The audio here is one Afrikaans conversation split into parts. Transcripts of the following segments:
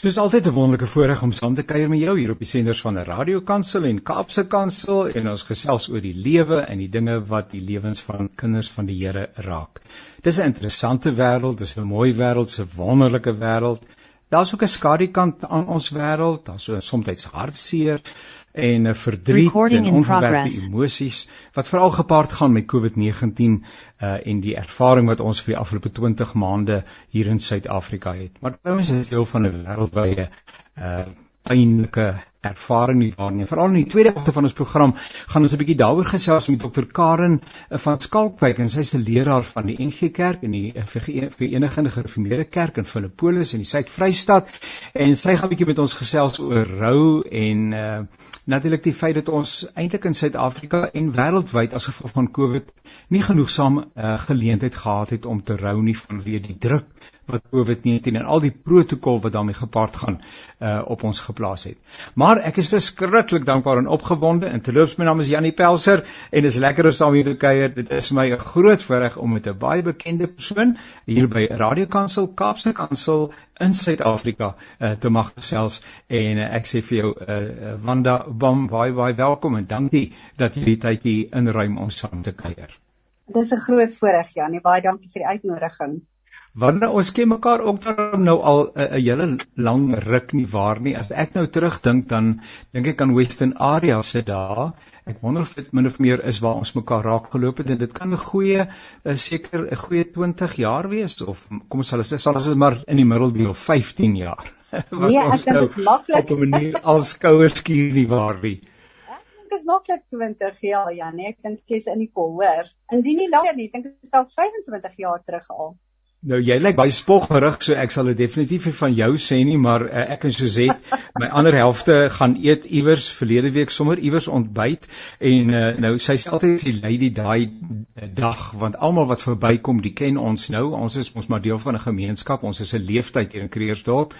Soos altyd 'n wonderlike voorreg om saam te kuier met jou hier op die senders van 'n radiokansel en Kaapse Kansel en ons gesels oor die lewe en die dinge wat die lewens van kinders van die Here raak. Dis 'n interessante wêreld, dis 'n mooi wêreld, 'n wonderlike wêreld. Daar's ook 'n skadukant aan ons wêreld, daar's so soms hartseer en 'n verdriet en onverwerkte emosies wat veral gepaard gaan met COVID-19 uh en die ervaring wat ons vir die afgelope 20 maande hier in Suid-Afrika het. Maar ons is deel van 'n wêreldwye uh pynlike ervaring nie waar nie. Veral in die tweede helfte van ons program gaan ons 'n bietjie daaroor gesels met Dr. Karen uh, van Skalkwyk en sy is 'n leraar van die NG Kerk in die Verenigde Gereformeerde Kerk in Filippolis in die Suid-Vrystaat en sy gaan 'n bietjie met ons gesels oor rou en uh natuurlik die feit dat ons eintlik in Suid-Afrika en wêreldwyd as gevolg van COVID nie genoegsaam uh, geleentheid gehad het om te rou nie vanweë die druk wat COVID-19 en al die protokol wat daarmee gepaard gaan uh op ons geplaas het. Maar ek is verskriklik dankbaar en opgewonde en terloops my naam is Janie Pelser en dit is lekker om saam hier te kuier. Dit is my 'n groot voorreg om met 'n baie bekende persoon hier by Radio Kansel Kaapse Kansel in Suid-Afrika uh te mag gesels en uh, ek sê vir jou uh Wanda Bam baie baie welkom en dankie dat jy die tydjie inruim om saam te kuier. Dis 'n groot voorreg Janie. Baie dankie vir die uitnodiging. Wanneer ons ken mekaar ook dan nou al 'n hele lang ruk nie waar nie. As ek nou terugdink dan dink ek aan Western Area se dae. Ek wonder of dit min of meer is waar ons mekaar raak geloop het en dit kan 'n goeie seker 'n goeie 20 jaar wees of kom ons sal sal ons maar in die middel 15 jaar. Nee, ek dink dit is maklik op 'n manier als skouers skuur nie waar nie. Ek is maklik 20 jaar ja nee, ek dink jy's in die kol hoor. Indien nie langer nie, dink ek is dalk 25 jaar terug al. Nou jy lyk baie spoggerig, so ek sal dit definitief nie van jou sê nie, maar uh, ek en Suzette, my ander helfte gaan eet iewers verlede week sommer iewers ontbyt en uh, nou sy sê altyd sy lady daai uh, dag want almal wat verbykom, die ken ons nou. Ons is ons maar deel van 'n gemeenskap. Ons is 'n leeftyd hier in Kreersdorp.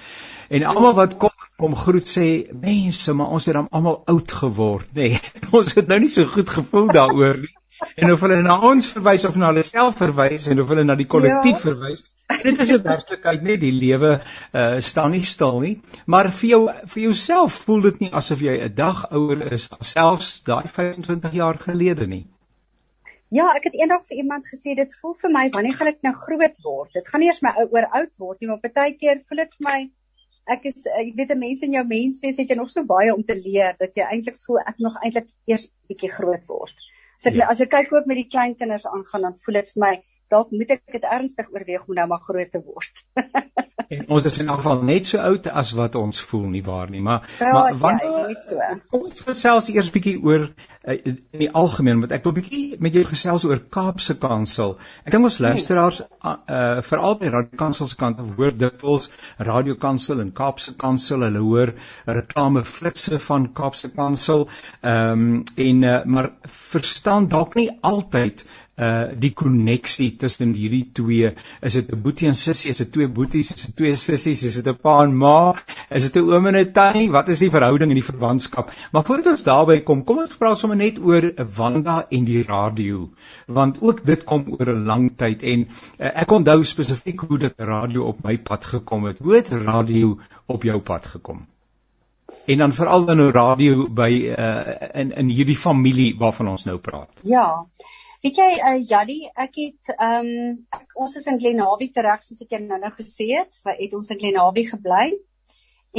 En almal wat kom kom groet sê mense, maar ons het dan almal oud geword, nê. Nee, ons het nou nie so goed gevoel daaroor nie en of hulle na ons verwys of na hulle self verwys en of hulle na die kollektief ja. verwys. Dit is 'n werklikheid, net die lewe uh staan nie stil nie. Maar vir jou vir jouself voel dit nie asof jy 'n dag ouer is selfs daai 25 jaar gelede nie. Ja, ek het eendag vir iemand gesê dit voel vir my wanneer gaan ek nou groot word? Dit gaan nie eers my oor oud word nie, maar baie keer voel dit vir my ek is eh, jy weet 'n mens in jou menswees het jy nog so baie om te leer dat jy eintlik voel ek nog eintlik eers bietjie groot word. So ek, ja. as ek kyk ook met die klein kinders aangaan dan voel dit vir my dalk moet ek dit ernstig oorweeg om nou maar groot te word. en ons is in elk geval net so oud as wat ons voel nie waar nie, maar ja, maar wanneer ja, so. Kom ons gesels eers bietjie oor uh, in die algemeen want ek wil bietjie met jou gesels oor Kaapse Kansel. Ek dink ons luisteraars uh, uh, veral by Radio Kansel se kant hoor dikwels Radio Kansel en Kaapse Kansel, hulle hoor reklame flitsse van Kaapse Kansel. Ehm um, en uh, maar verstaan dalk nie altyd uh die koneksie tussen hierdie twee. Is dit 'n boetie en sussie is dit twee boeties is dit twee sissies is dit 'n pa en ma is dit 'n oom en 'n tannie? Wat is die verhouding en die verwantskap? Maar voordat ons daarby kom kom ons praat sommer net oor Wanda en die radio. Want ook dit kom oor 'n lang tyd en uh, ek onthou spesifiek hoe dit radio op my pad gekom het. Hoe het radio op jou pad gekom? En dan veral dan nou radio by uh, in in hierdie familie waarvan ons nou praat. Ja Weet jy, uh, Jaddy, ek het ehm um, ons is in Glenawie tereg soos wat jy nou nou gesê het, waar het ons in Glenawie gebly.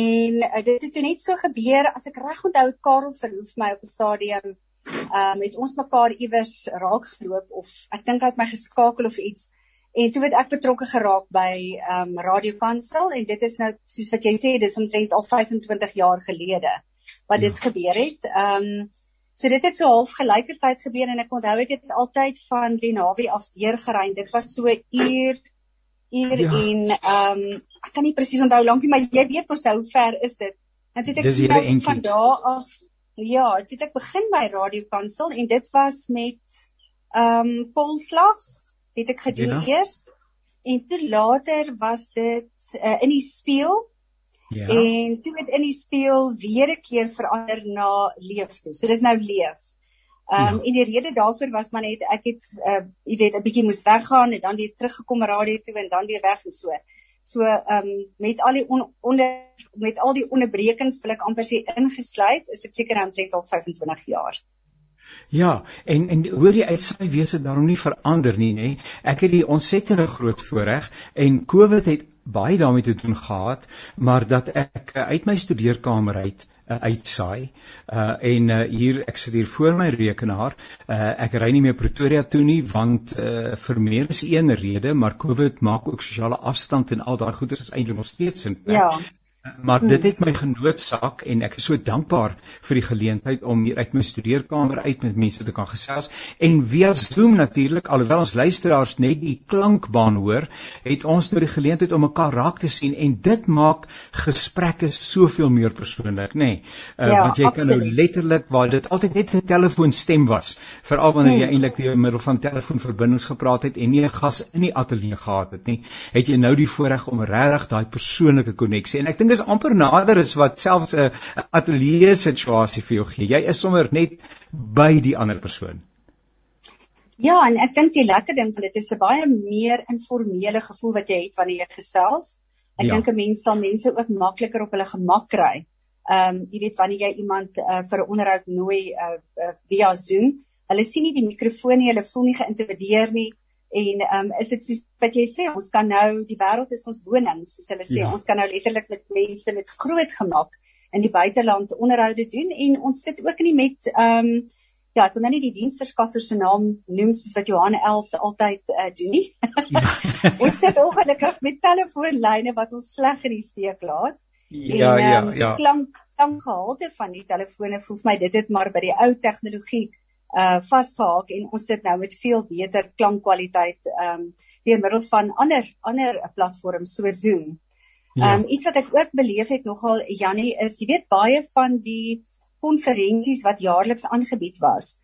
En uh, dit het toe net so gebeur as ek reg onthou Karel verhoef my op 'n stadium ehm um, het ons mekaar iewers raak geloop of ek dink hy het my geskakel of iets. En toe het ek betrokke geraak by ehm um, Radio Kansel en dit is nou soos wat jy sê, dis omtrent al 25 jaar gelede wat dit ja. gebeur het. Ehm um, So dit het so half gelykertyd gebeur en ek onthou ek het altyd van Lenawie af deurgery. Dit was so uur uur ja. en ehm um, ek kan nie presies onthou lank nie, maar jy weet mos nou hoe ver is dit. En toe het ek van daar af ja, toe het ek begin by Radio Kansel en dit was met ehm um, polslag het ek gedoen ja. eers en toe later was dit uh, in die speel Ja. En toe het in die speel weer 'n keer verander na leef toe. So dis nou leef. Ehm um, ja. en die rede daarvoor was maar net ek het uh jy weet 'n bietjie moes weggaan en dan weer teruggekom radio toe en dan weer weg en so. So ehm um, met al die on, onder met al die onderbrekings wil ek amper sê ingesluit, is dit seker omtrent al 25 jaar. Ja, en en hoor jy uit sy wese daarom nie verander nie, nê? Ek het die ontsettende groot voorreg en Covid het baie daarmee te doen gehad, maar dat ek uit my studeerkamer uit uh, uitsaai. Uh en uh, hier ek sit hier voor my rekenaar. Uh ek ry nie meer Pretoria toe nie want uh vir meer as een rede, maar COVID maak ook sosiale afstand en al daai goeders is eintlik nog steeds in plek. Ja. Maar dit het my genoodsaak en ek is so dankbaar vir die geleentheid om hier uit my studeerkamer uit met mense te kan gesels en via Zoom natuurlik alhoewel ons luisteraars net die klankbaan hoor, het ons nou die geleentheid om mekaar raak te sien en dit maak gesprekke soveel meer persoonlik, nê. Nee. Uh, ja, want jy absoluut. kan nou letterlik waar dit altyd net 'n telefoonstem was, veral wanneer jy hmm. eintlik deur middel van telefoonverbindings gepraat het en nie 'n gas in die ateljee gehad het nie, het jy nou die voorreg om regtig daai persoonlike koneksie en ek dink dis amper nader as wat selfs 'n ateljee situasie vir jou gee. Jy is sommer net by die ander persoon. Ja, en ek dink die lekker ding van dit is 'n baie meer informele gevoel wat jy het wanneer jy gesels. Ek ja. dink 'n mens sal mense ook makliker op hulle gemak kry. Ehm um, jy weet wanneer jy iemand uh, vir 'n onderhoud nooi uh, uh, via Zoom, hulle sien nie die mikrofoon nie, hulle voel nie geïntimideer nie. En ehm um, is dit soos wat jy sê, ons kan nou die wêreld is ons woning, soos hulle sê, ja. ons kan nou letterlik met mense met groot gemak in die buiteland onderhoude doen en ons sit ook nie met ehm um, ja, ek wil nou nie die diensverskaffer se naam noem soos wat Johan Els altyd uh, doen nie. Ja. ons sit ongelukkig met telefoonlyne wat ons sleg in die steek laat. Ja, en, ja, um, ja. Klank klankgehalte van die telefone voel my dit het maar by die ou tegnologie uh vasgehaak en ons sit nou met veel beter klankkwaliteit um deur middel van ander ander platforms so Zoom. Ja. Um iets wat ek ook beleef het nogal Jannie is jy weet baie van die konferensies wat jaarliks aangebied was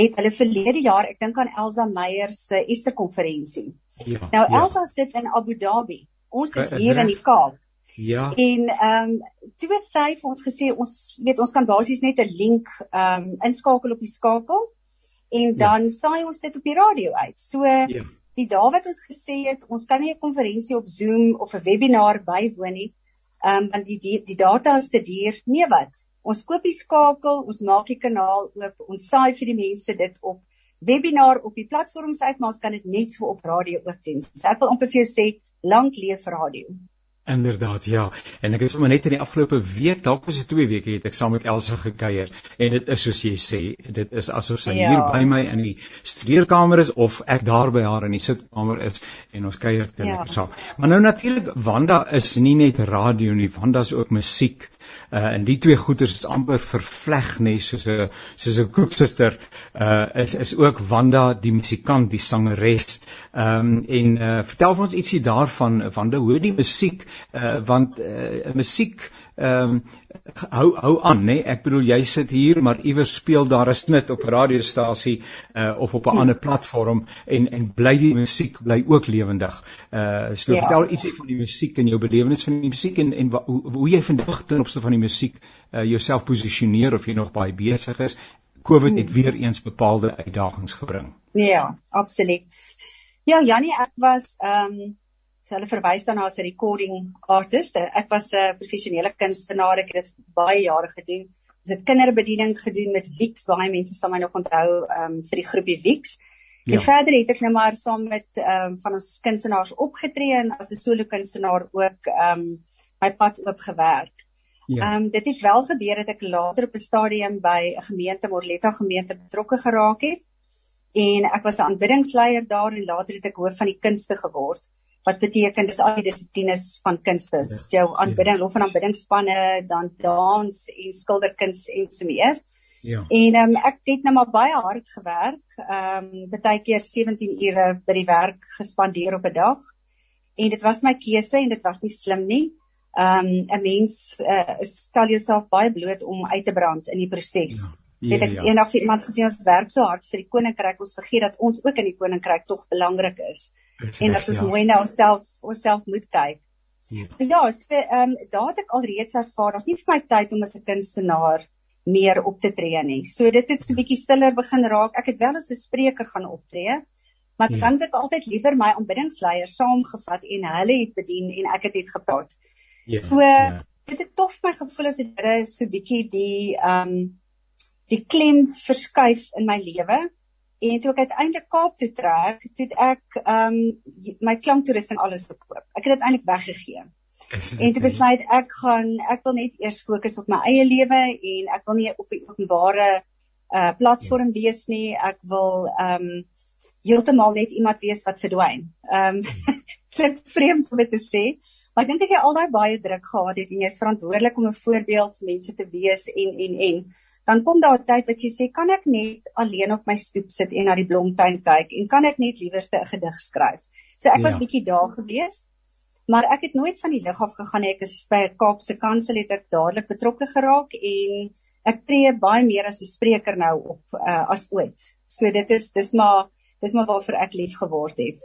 het hulle verlede jaar ek dink aan Elsa Meyer se Easter konferensie. Ja, nou ja. Elsa ja. sit in Abu Dhabi. Ons is hier in die Kaap. Ja. En ehm um, toe het sy vir ons gesê ons weet ons kan basies net 'n link ehm um, inskakel op die skakel en ja. dan ja. saai ons dit op die radio uit. So ja. die dae wat ons gesê het ons kan nie 'n konferensie op Zoom of 'n webinar bywoon nie, ehm um, want die die, die data is te duur. Nee wat? Ons koop die skakel, ons maak die kanaal oop, ons saai vir die mense dit op webinar op die platforms uit, maar ons kan dit net so op radio ook doen. So ek wil amper vir jou sê, lank leef radio. Inderdaad, ja. En ek het sommer net in die afgelope week, dalk was dit 2 weke het ek saam met Elsa gekuier en dit is soos jy sê, dit is asof sy ja. hier by my in die studeerkamer is of ek daar by haar in die sitkamer is en ons kuier te ja. lekker saam. Maar nou natuurlik Wanda is nie net radio nie, Wanda is ook musiek. Uh en die twee goeters is amper vervleg nê soos 'n soos 'n koeksuster uh is is ook Wanda die musikant, die sangeres. Ehm um, en uh vertel vir ons ietsie daarvan Wanda, hoe die musiek uh want uh musiek ehm um, hou hou aan nê ek bedoel jy sit hier maar iewers speel daar 'n snit op 'n radiostasie uh, of op 'n ander platform en en bly die musiek bly ook lewendig. Uh so ja. vertel ietsie van die musiek en jou belewenis van die musiek en en hoe, hoe jy vandag ten opsigte van die musiek uh, jouself posisioneer of jy nog baie besig is. Covid het weer eens bepaalde uitdagings gebring. Ja, absoluut. Ja, Jannie, ek was ehm um, So hulle verwys dan na as 'n recording artist. Ek was 'n professionele kunstenaar. Ek het dit baie jare gedoen. Ons het kinderbediening gedoen met Wix. Baie mense sal my nog onthou um, vir die groepie Wix. Ja. En verder het ek nou maar saam met um, van ons kunstenaars opgetree en as 'n solo kunstenaar ook um, my pad oop gewerk. Ja. Um, dit het wel gebeur dat ek later op 'n stadium by 'n gemeente Morletta gemeente betrokke geraak het. En ek was 'n aanbiddingsleier daar en later het ek hoof van die kunste geword wat beteken dis al die dissiplines van kunstes. Ja, jou aanbidding, ja. lof en aanbiddingspanne, dan dans en skilderkuns en so meer. Ja. En um, ek het nou maar baie hard gewerk. Ehm um, baie keer 17 ure by die werk gespandeer op 'n dag. En dit was my keuse en dit was nie slim nie. Ehm um, 'n mens uh, stel jouself baie bloot om uit te brand in die proses. Ja. Ja, het ek ja. eendag vir iemand gesê ons werk so hard vir die koninkryk, ons vergeet dat ons ook in die koninkryk tog belangrik is en dat ons ja. mooi na onsself onsself moet kyk. Ja, ja so ehm um, daar het ek alreeds ervaar, daar's nie vir my tyd om as 'n kunstenaar meer op te tree nie. So dit het so 'n bietjie stiller begin raak. Ek het wel as 'n spreker gaan optree, maar ja. dan het ek altyd liewer my aanbiddingsleier saamgevat en hulle het bedien en ek het net gepraat. Ja. So ja. dit het tof my gevoel as die Here so bietjie die ehm um, die klem verskuif in my lewe En toe ek uiteindelik Kaap toe trek, toe ek ehm um, my klanktoerusting alles verkoop. Ek het dit eintlik weggegee. En toe besluit ek gaan ek wil net eers fokus op my eie lewe en ek wil nie op 'n openbare uh platform wees nie. Ek wil ehm um, heeltemal net iemand wees wat verdwyn. Ehm um, klink vreemd om dit te sê, maar ek dink as jy al daai baie druk gehad het en jy is verantwoordelik om 'n voorbeeld vir mense te wees en en en dan kom daar 'n tyd wat jy sê kan ek net alleen op my stoep sit en na die blomtuin kyk en kan ek net liewerste 'n gedig skryf. So ek ja. was bietjie daar gewees. Maar ek het nooit van die lig af gegaan nie. Ek is by Kaapse Kansel het ek dadelik betrokke geraak en ek tree baie meer as 'n spreker nou op uh, as ooit. So dit is dis maar dis maar waarvoor ek lief geword het.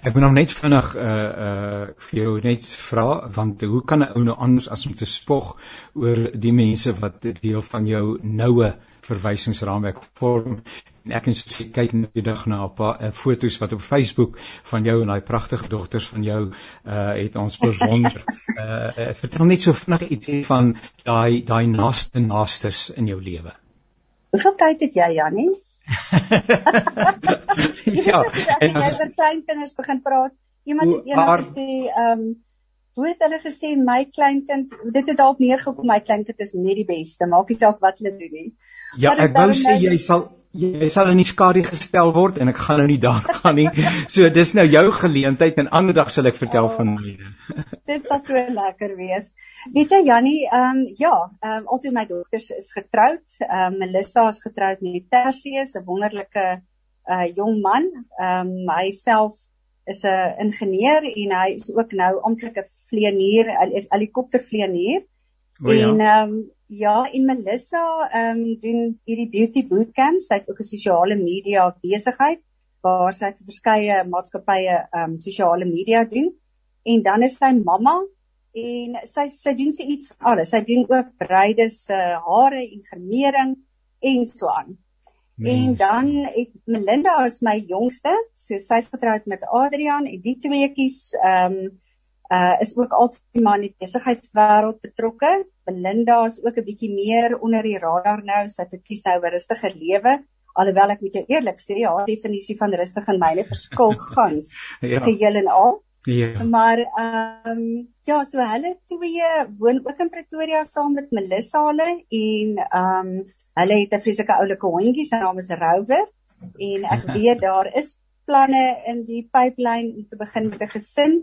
Ek moet nou net vinnig uh uh vir jou net vra want hoe kan 'n ou nou anders as om te spog oor die mense wat deel van jou noue verwysingsraamwerk vorm en ek en sy kyk nou die dag na 'n paar uh, foto's wat op Facebook van jou en daai pragtige dogters van jou uh het ons bewonder. uh, uh vertel net so vinnig ietsie van daai daai naaste naastes in jou lewe. Hoeveel tyd het jy Janie? ja, en as jy oor kleinkinders begin praat, iemand het eendag gesê, ehm, um, hoe het hulle gesê my kleinkind, dit het dalk neergekom my kleinkind is net die beste, maak nie saak wat hulle doen nie. Ja, ek wou sê jy sal jy sal in die skadu gestel word en ek gaan nou nie daar gaan nie. So dis nou jou geleentheid en ander dag sal ek vertel oh, van myne. dit sal so lekker wees. Weet jy Jannie, ehm um, ja, ehm um, altyd my dogters is getroud. Ehm um, Melissa is getroud met Tersius, 'n wonderlike uh jong man. Ehm um, hy self is 'n ingenieur en hy is ook nou amptelik 'n vlieënier, 'n helikoptervlieënier. Ja. En ehm um, Ja, en Melissa ehm um, doen hierdie beauty bootcamp. Sy het ook 'n sosiale media besigheid waar sy vir verskeie maatskappye ehm um, sosiale media doen. En dan is sy mamma en sy sy doen sy iets van alles. Sy doen ook bruide se hare en gremering en so aan. En dan het Melinda as my jongste, so sy's getroud met Adrian en die tweeetjies ehm um, uh is ook altyd maar in die besigheidswêreld betrokke. Belinda is ook 'n bietjie meer onder die radar nou. Sy het gekies nou 'n rustige lewe. Alhoewel ek moet jou eerlik sê, haar definisie van rustig en myne verskil gans ja. geheel en al. Ja. Maar ehm um, ja, so hulle twee woon ook in Pretoria saam met Melissa hulle en ehm um, hulle het 'n vreeslike oulike hondjie, sy naam is Rover en ek weet daar is planne in die pipeline om te begin met 'n gesin.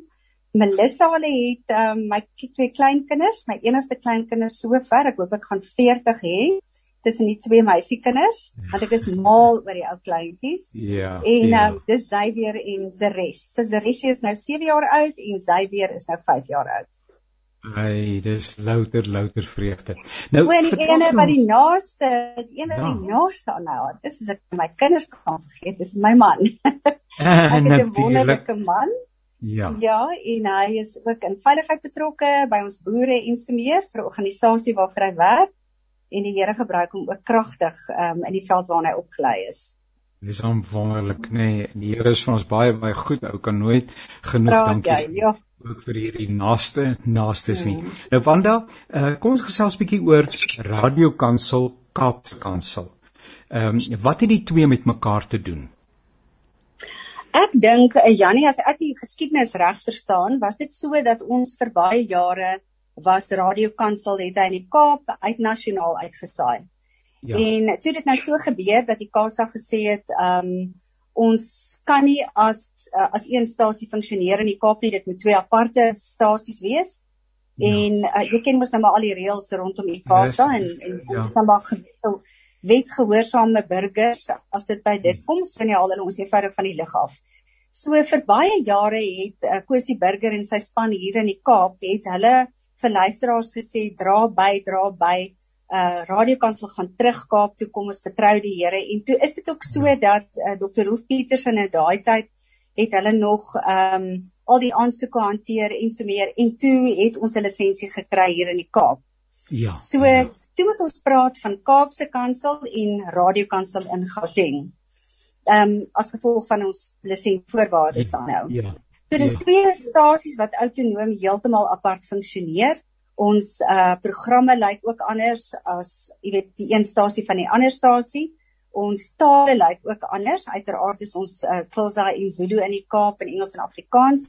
Melissa hulle het um, my twee kleinkinders, my enigste kleinkinders sover, ek hoop ek gaan 40 hê tussen die twee meisiekinders, want ek is mal oor die ou kleintjies. Ja. En ja. Um, dis Xavier en Zeresh. So Zeresh is nou 7 jaar oud en Xavier is nou 5 jaar oud. Ai, dis louter louter vreugde. Nou, en die ene wat die naaste, die ene wat ja. die naaste aan my hart, dis as ek my kinders kan vergeet, dis my man. ek het 'n wonderlike man. Ja. Ja, en hy is ook in veiligheid betrokke by ons boere en so meer vir 'n organisasie waarvoor hy werk en die Here gebruik hom ook kragtig um, in die veld waarna hy opgelei is. Dis hom wonderlik, nê. Nee. Die Here is vir ons baie baie goed. Ou kan nooit genoeg Praat dankie sê. Ja. Ook vir hierdie naaste naastes nie. Hmm. Nou Wanda, uh, kom ons gesels bietjie oor Radio Kansel Kaapse Kansel. Ehm um, wat het die twee met mekaar te doen? Ek dink uh, Jannie as ek die geskiedenis reg verstaan, was dit so dat ons vir baie jare was Radio Kansel het hy in die Kaap uit nasionaal uitgesaai. Ja. En toe dit nou so gebeur dat die Kasa gesê het, ehm um, ons kan nie as uh, as een stasie funksioneer in die Kaap nie, dit moet twee aparte stasies wees. Ja. En uh, jy ken mos nou maar al die reëls rondom die Kasa en, en ja. ons dan maar wetsgehoorsame burgers as dit by dit kom, so nie al hulle ons eenvoudig van die lig af. So vir baie jare het uh, Kosie Burger en sy span hier in die Kaap het hulle vir luisteraars gesê dra by, dra by uh radiokansel gaan terug Kaap toe kom ons vertrou die Here en toe is dit ook so ja. dat uh, Dr. Rolf Petersen in daai tyd het hulle nog ehm um, al die aansoeke hanteer en so meer en toe het ons 'n lisensie gekry hier in die Kaap. Ja. So ja toe moet ons praat van Kaapse Kansel en Radio Kansel in Gauteng. ehm um, as gevolg van ons lisensvoorwaardes dan nou. Ja. So dis ja. twee stasies wat autonoom heeltemal apart funksioneer. Ons uh programme lyk ook anders as jy weet die een stasie van die ander stasie. Ons tale lyk ook anders. Uiteraard is ons uh Xhosa en Zulu in die Kaap en Engels en Afrikaans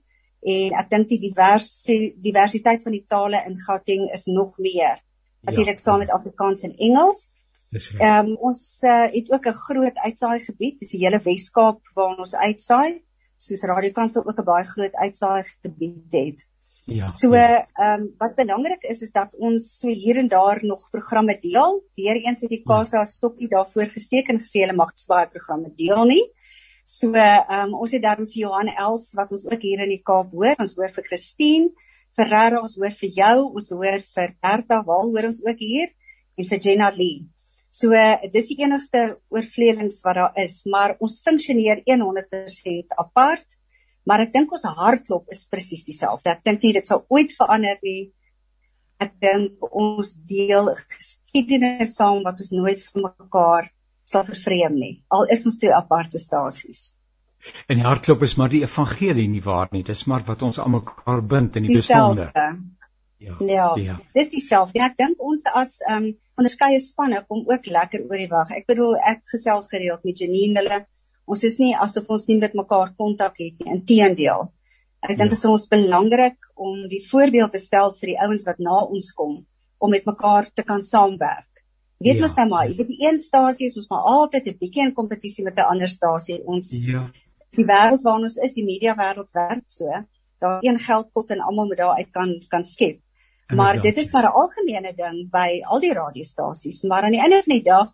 en ek dink die diversie diversiteit van die tale in Gauteng is nog meer. Natuurlik ja. saam met Afrikaans en Engels. Dis reg. Ehm um, ons uh, het ook 'n groot uitsaai gebied, dis die hele Wes-Kaap waar ons uitsaai, soos Radio Kansel ook 'n baie groot uitsaai gebied het. Ja. So ja. ehm um, wat belangrik is is dat ons so hier en daar nog programme deel. Deereens het die Kasa ja. stokkie daarvoor gesteek en gesê hulle mag baie programme deel nie. So ehm um, ons het dan vir Johan Els wat ons ook hier in die Kaap hoor, ons hoor vir Christine Ferreira, ons hoor vir jou, ons hoor vir Bertha Wal hoor ons ook hier en vir Jenna Lee. So dis die enigste oorvleelings wat daar is, maar ons funksioneer 100% apart. Maar ek dink ons hartklop is presies dieselfde. Ek dink nie dit sal ooit verander nie. Ek dink ons deel geskiedenis saam wat ons nooit van mekaar sal vervreem nie. Al is ons twee aparte stasies. En die hartklop is maar die evangelie nie waar nie. Dis maar wat ons almal bind in die besonde. Ja. Ja. ja. Dis dieselfde. Ek dink ons as ehm um, onderskeie spanne kom ook lekker oor die wag. Ek bedoel ek gesels gereeld met Janine hulle. Ons is nie asof ons nie met mekaar kontak het nie. Inteendeel. Ek dink dit ja. is ons belangrik om die voorbeeld te stel vir die ouens wat na ons kom om met mekaar te kan saamwerk. Weet ja. mos nou maar, jy weet die een stasie is ons maar altyd 'n bietjie in kompetisie met 'n ander stasie. Ons Ja. Die wêreld waarin ons is, die media wêreld werk so. Daar een geldpot en almal moet daar uit kan kan skep. Maar dit is maar 'n algemene ding by al die radiostasies, maar aan die einde van die dag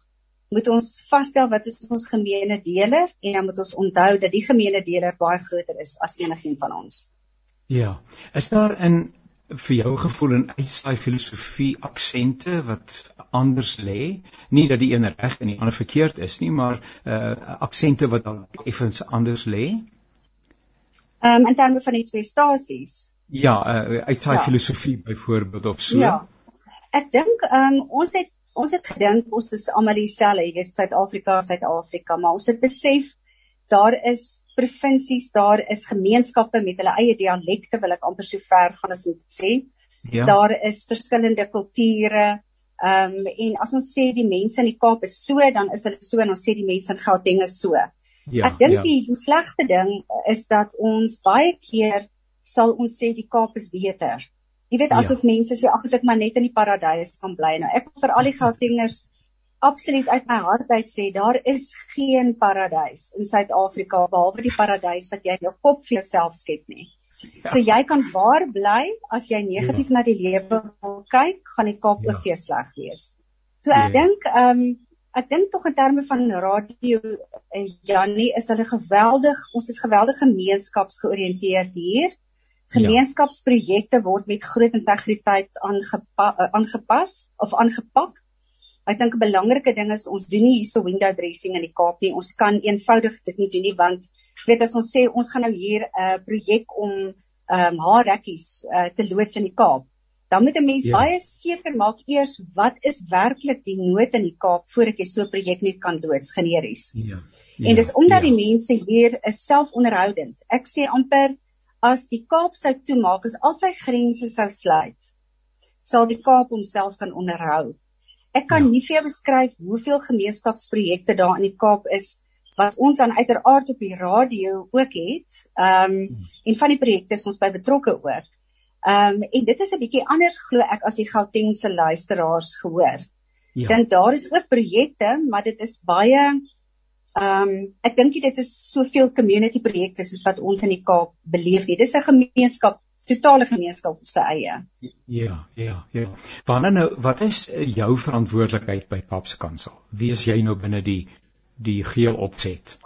moet ons vasstel wat is ons gemeene deler en dan moet ons onthou dat die gemeene deler baie groter is as enigiemand van ons. Ja. Is daar in vir jou gevoel en uitsaai filosofie aksente wat anders lê? Nie dat die een reg en die ander verkeerd is nie, maar uh aksente wat dan effens anders lê? Ehm um, in terme van die twee stasies. Ja, uh, uit sy ja. filosofie byvoorbeeld of so. Ja. Ek dink um, ons het ons het gedink ons is almal dieselfde, jy weet Suid-Afrika, Suid-Afrika, maar ons het besef daar is provinsies, daar is gemeenskappe met hulle eie dialekte, wil ek amper so ver gaan as om te sê. Ja. Daar is verskillende kulture. Ehm um, en as ons sê die mense in die Kaap is so, dan is hulle so en ons sê die mense in Gauteng is so. Ja, ek dink ja. die, die slegste ding is dat ons baie keer sal ons sê die Kaap is beter. Jy weet asof ja. mense sê ag as ek maar net in die paradys kan bly nou. Ek vir al die Gautengers absoluut uit my hart uit sê daar is geen paradys in Suid-Afrika behalwe die paradys wat jy in jou kop vir jouself skep nie. Ja. So jy kan waar bly as jy negatief ja. na die lewe wil kyk, gaan die Kaap ja. ook vir sleg wees. So ek ja. dink ehm um, ek dink tog in terme van radio en Jannie is hulle geweldig, ons is geweldig gemeenskapsgeoriënteerd hier. Ja. Gemeenskapsprojekte word met groot integriteit aangepa, aangepas of aangepak. Ek dink 'n belangrike ding is ons doen nie hierso window dressing in die Kaap nie. Ons kan eenvoudig dit nie doen nie want weet as ons sê ons gaan nou hier 'n uh, projek om ehm um, haarrekkies uh, te loods in die Kaap. Dan moet 'n mens ja. baie seker maak eers wat is werklik die nood in die Kaap voordat jy so 'n projek net kan loods generies. Ja. ja. En dis omdat ja. die mense hier is selfonderhoudend. Ek sê amper as die Kaap sou toemaak, as al sy grense sou sluit, sal die Kaap homself kan onderhou. Ek kan ja. nie vir jou beskryf hoeveel gemeenskapsprojekte daar in die Kaap is wat ons dan uiteraard op die radio ook het. Ehm um, en van die projekte is ons by betrokke ook. Ehm um, en dit is 'n bietjie anders glo ek as die Gautengse luisteraars gehoor. Ja. Dink daar is ook projekte, maar dit is baie Ehm um, ek dink dit is soveel community projekte soos wat ons in die Kaap beleef nie. Dis 'n gemeenskap, totale gemeenskap op sy eie. Ja, ja, ja. Wanneer nou wat is jou verantwoordelikheid by Kaapse Kansel? Wie is jy nou binne die die geheel opset?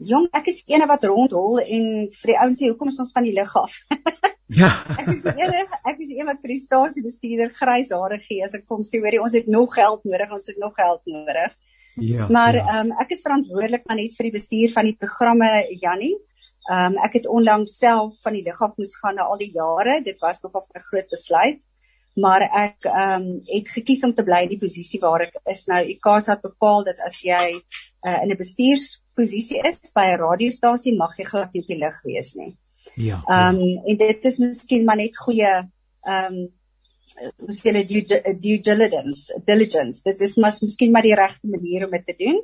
Jong, ek is eene wat rondhol en vir die ouens sê hoekom is ons van die lig af? ja. ek is die enige ek is een wat vir die stasiebestuurder grys hare gee as ek kom sê hoorie ons het nog geld nodig, ons het nog geld nodig. Ja. Maar ja. ehm ja. um, ek is verantwoordelik maar net vir die bestuur van die programme Jannie. Ehm um, ek het onlangs self van die lig af moes gaan na al die jare. Dit was nog 'n groot besluit. Maar ek ehm um, het gekies om te bly in die posisie waar ek is nou. ICAS het bepaal dat as jy uh, in 'n bestuurs posisie is by 'n radiostasie mag jy glad nie op die lig wees nie. Ja. Ehm um, en dit is miskien maar net goeie ehm um, ons sê due, due diligence, diligence. Dit is mas miskien maar die regte manier om dit te doen.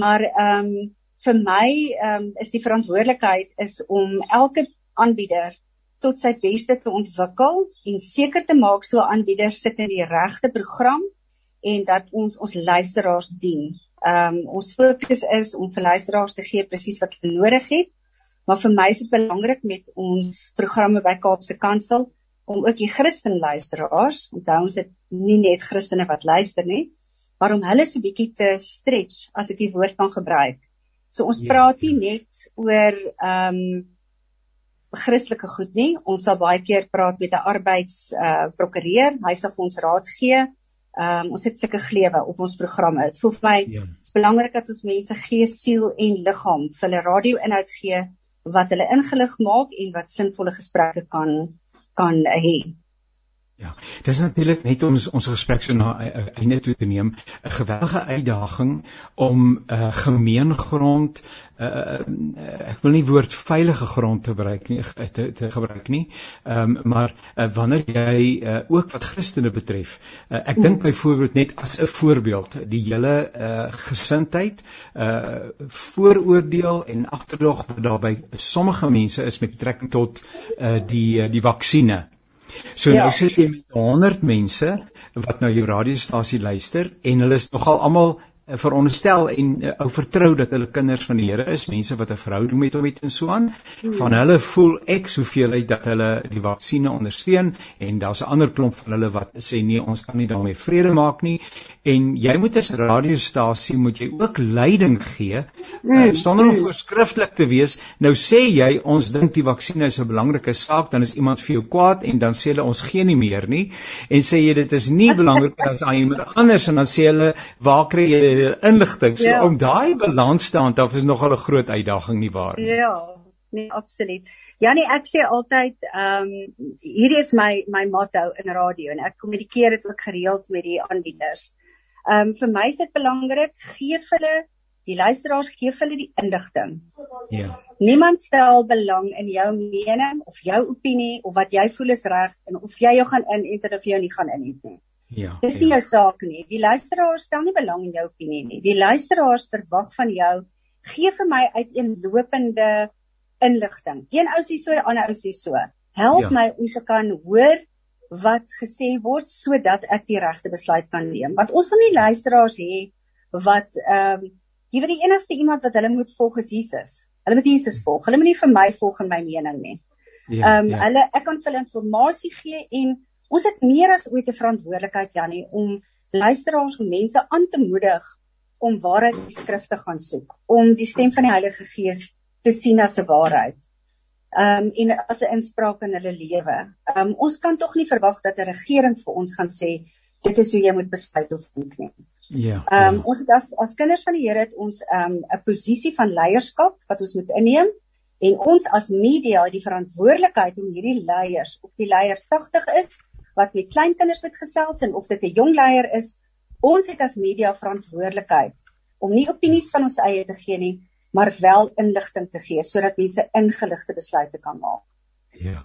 Maar ehm um, vir my ehm um, is die verantwoordelikheid is om elke aanbieder tot sy beste te ontwikkel en seker te maak so aanbieder sit in die regte program en dat ons ons luisteraars dien. Ehm um, ons fokus is om vir luisteraars te gee presies wat hulle nodig het. Maar vir my is dit belangrik met ons programme by Kaapse Kansel om ook die Christen luisteraars, onthou ons dit nie net Christene wat luister nie, maar om hulle so bietjie te stretch as ek die woord kan gebruik. So ons ja, praat nie net oor ehm um, Christelike goed nie. Ons sal baie keer praat met 'n arbeids uh prokureur, hy sal vir ons raad gee Ehm um, ons het sulke glewe op ons programme. Dit voel vir my ja. is belangrik dat ons mense gees, siel en liggaam vir hulle radio-inhoud gee wat hulle ingelig maak en wat sinvolle gesprekke kan kan hê. Ja, dis natuurlik net om ons ons gesprek so na eh, eh, einde toe te neem, 'n geweldige uitdaging om 'n uh, eh, gemeengrond uh, ek wil nie woord veilige grond te gebruik nie te, te gebruik nie. Ehm um, maar uh, wanneer jy uh, ook wat Christene betref, uh, ek dink byvoorbeeld net as 'n voorbeeld, die hele uh, gesindheid, uh vooroordeel en agterdog wat daar by sommige mense is met betrekking tot uh, die die vaksines So ja. nou sit jy met 100 mense wat nou jou radiostasie luister en hulle is nogal almal veronderstel en uh, ou vertrou dat hulle kinders van die Here is, mense wat 'n verhouding met hom het en so aan. Hmm. Van hulle voel ek soveel uit dat hulle die vaksines ondersteun en daar's 'n ander klomp van hulle wat sê nee, ons kan nie daarmee vrede maak nie. En jy moet as radiostasie moet jy ook leiding gee uh, sonder om voorskrifklik te wees. Nou sê jy ons dink die vaksines is 'n belangrike saak, dan is iemand vir jou kwaad en dan sê hulle ons gee nie meer nie en sê jy dit is nie belangrik as aan iemand anders en dan sê hulle waar kry jy inligting. So ja. om daai balans te handhaaf is nogal 'n groot uitdaging nie waar nie. Ja, nee, absoluut. Janie, ek sê altyd, ehm um, hierdie is my my motto in radio en ek kommunikeer dit ook gereeld met die aanbieders. Ehm um, vir my is dit belangrik gee hulle die luisteraars gee hulle die inligting. Ja. Niemand stel belang in jou mening of jou opinie of wat jy voel is reg en of jy jou gaan inenter of jy nie gaan inenter nie. Ja. Dis nie ja. jou saak nie. Die luisteraars stel nie belang in jou opinie nie. Die luisteraars verwag van jou gee vir my uiteenlopende inligting. Een ou sê so, 'n ander ou sê so. Help ja. my om te kan hoor wat gesê word sodat ek die regte besluit kan neem. Want ons wil nie luisteraars hê wat ehm um, jy weet die enigste iemand wat hulle moet volg is Jesus. Hulle moet Jesus volg. Hulle moet nie vir my volg en my mening nie. Ja, ehm um, ja. hulle ek kan vir hulle inligting gee en Ons het meer as ooit 'n verantwoordelikheid Jannie om luisteraars en mense aan te moedig om waarheid in die skrifte gaan soek, om die stem van die Heilige Gees te sien as 'n waarheid. Ehm um, en as 'n inspraak in hulle lewe. Ehm um, ons kan tog nie verwag dat 'n regering vir ons gaan sê dit is hoe jy moet besluit of dink nie. Ja. Ehm um, ja. ons het as as kinders van die Here het ons ehm um, 'n posisie van leierskap wat ons moet inneem en ons as media het die verantwoordelikheid om hierdie leiers op die leier 80 is wat met kleinkinders moet gesels en of dit 'n jong leier is, ons het as media verantwoordelikheid om nie opinies van ons eie te gee nie, maar wel inligting te gee sodat mense ingeligte besluite kan maak. Ja.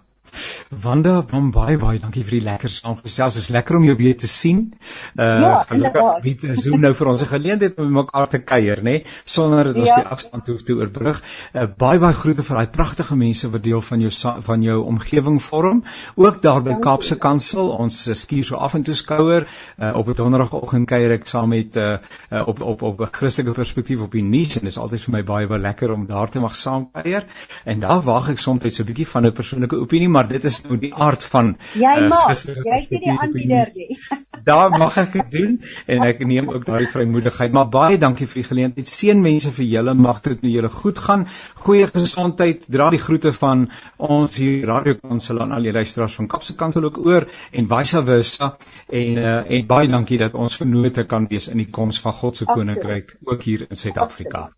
Wanda, van baie baie dankie vir die lekker saamgesels. Dit is lekker om jou weer te sien. Uh ja, gelukkig bied Zoom nou vir ons 'n geleentheid om mekaar te kuier, nê, nee, sonder dat ons ja. die afstand hoef te oorbrug. Uh baie baie groete vir daai pragtige mense wat deel van jou van jou omgewing vorm. Ook daar by Kaapse Kansel, ons skuur so af en toe skouer. Uh op 'n donderdagoggend kuier ek saam met uh, uh op op op 'n Christelike perspektief op die nuus en dit is altyd vir my baie baie lekker om daar te mag saam kuier. En daar wag ek soms net so 'n bietjie van 'n persoonlike opinie, maar dit is nou die aard van jy uh, mag jy is nie die aanbieder nie. Daar mag ek dit doen en ek neem ook daai vrymoedigheid maar baie dankie vir die geleentheid. Seën mense vir julle mag dit nou julle goed gaan. Goeie gesondheid dra die groete van ons hier radiokansel aan al die luisteraars van Kapse Kansel ook oor en vice versa. En uh, en baie dankie dat ons vernote kan wees in die koms van God se koninkryk ook hier in Suid-Afrika.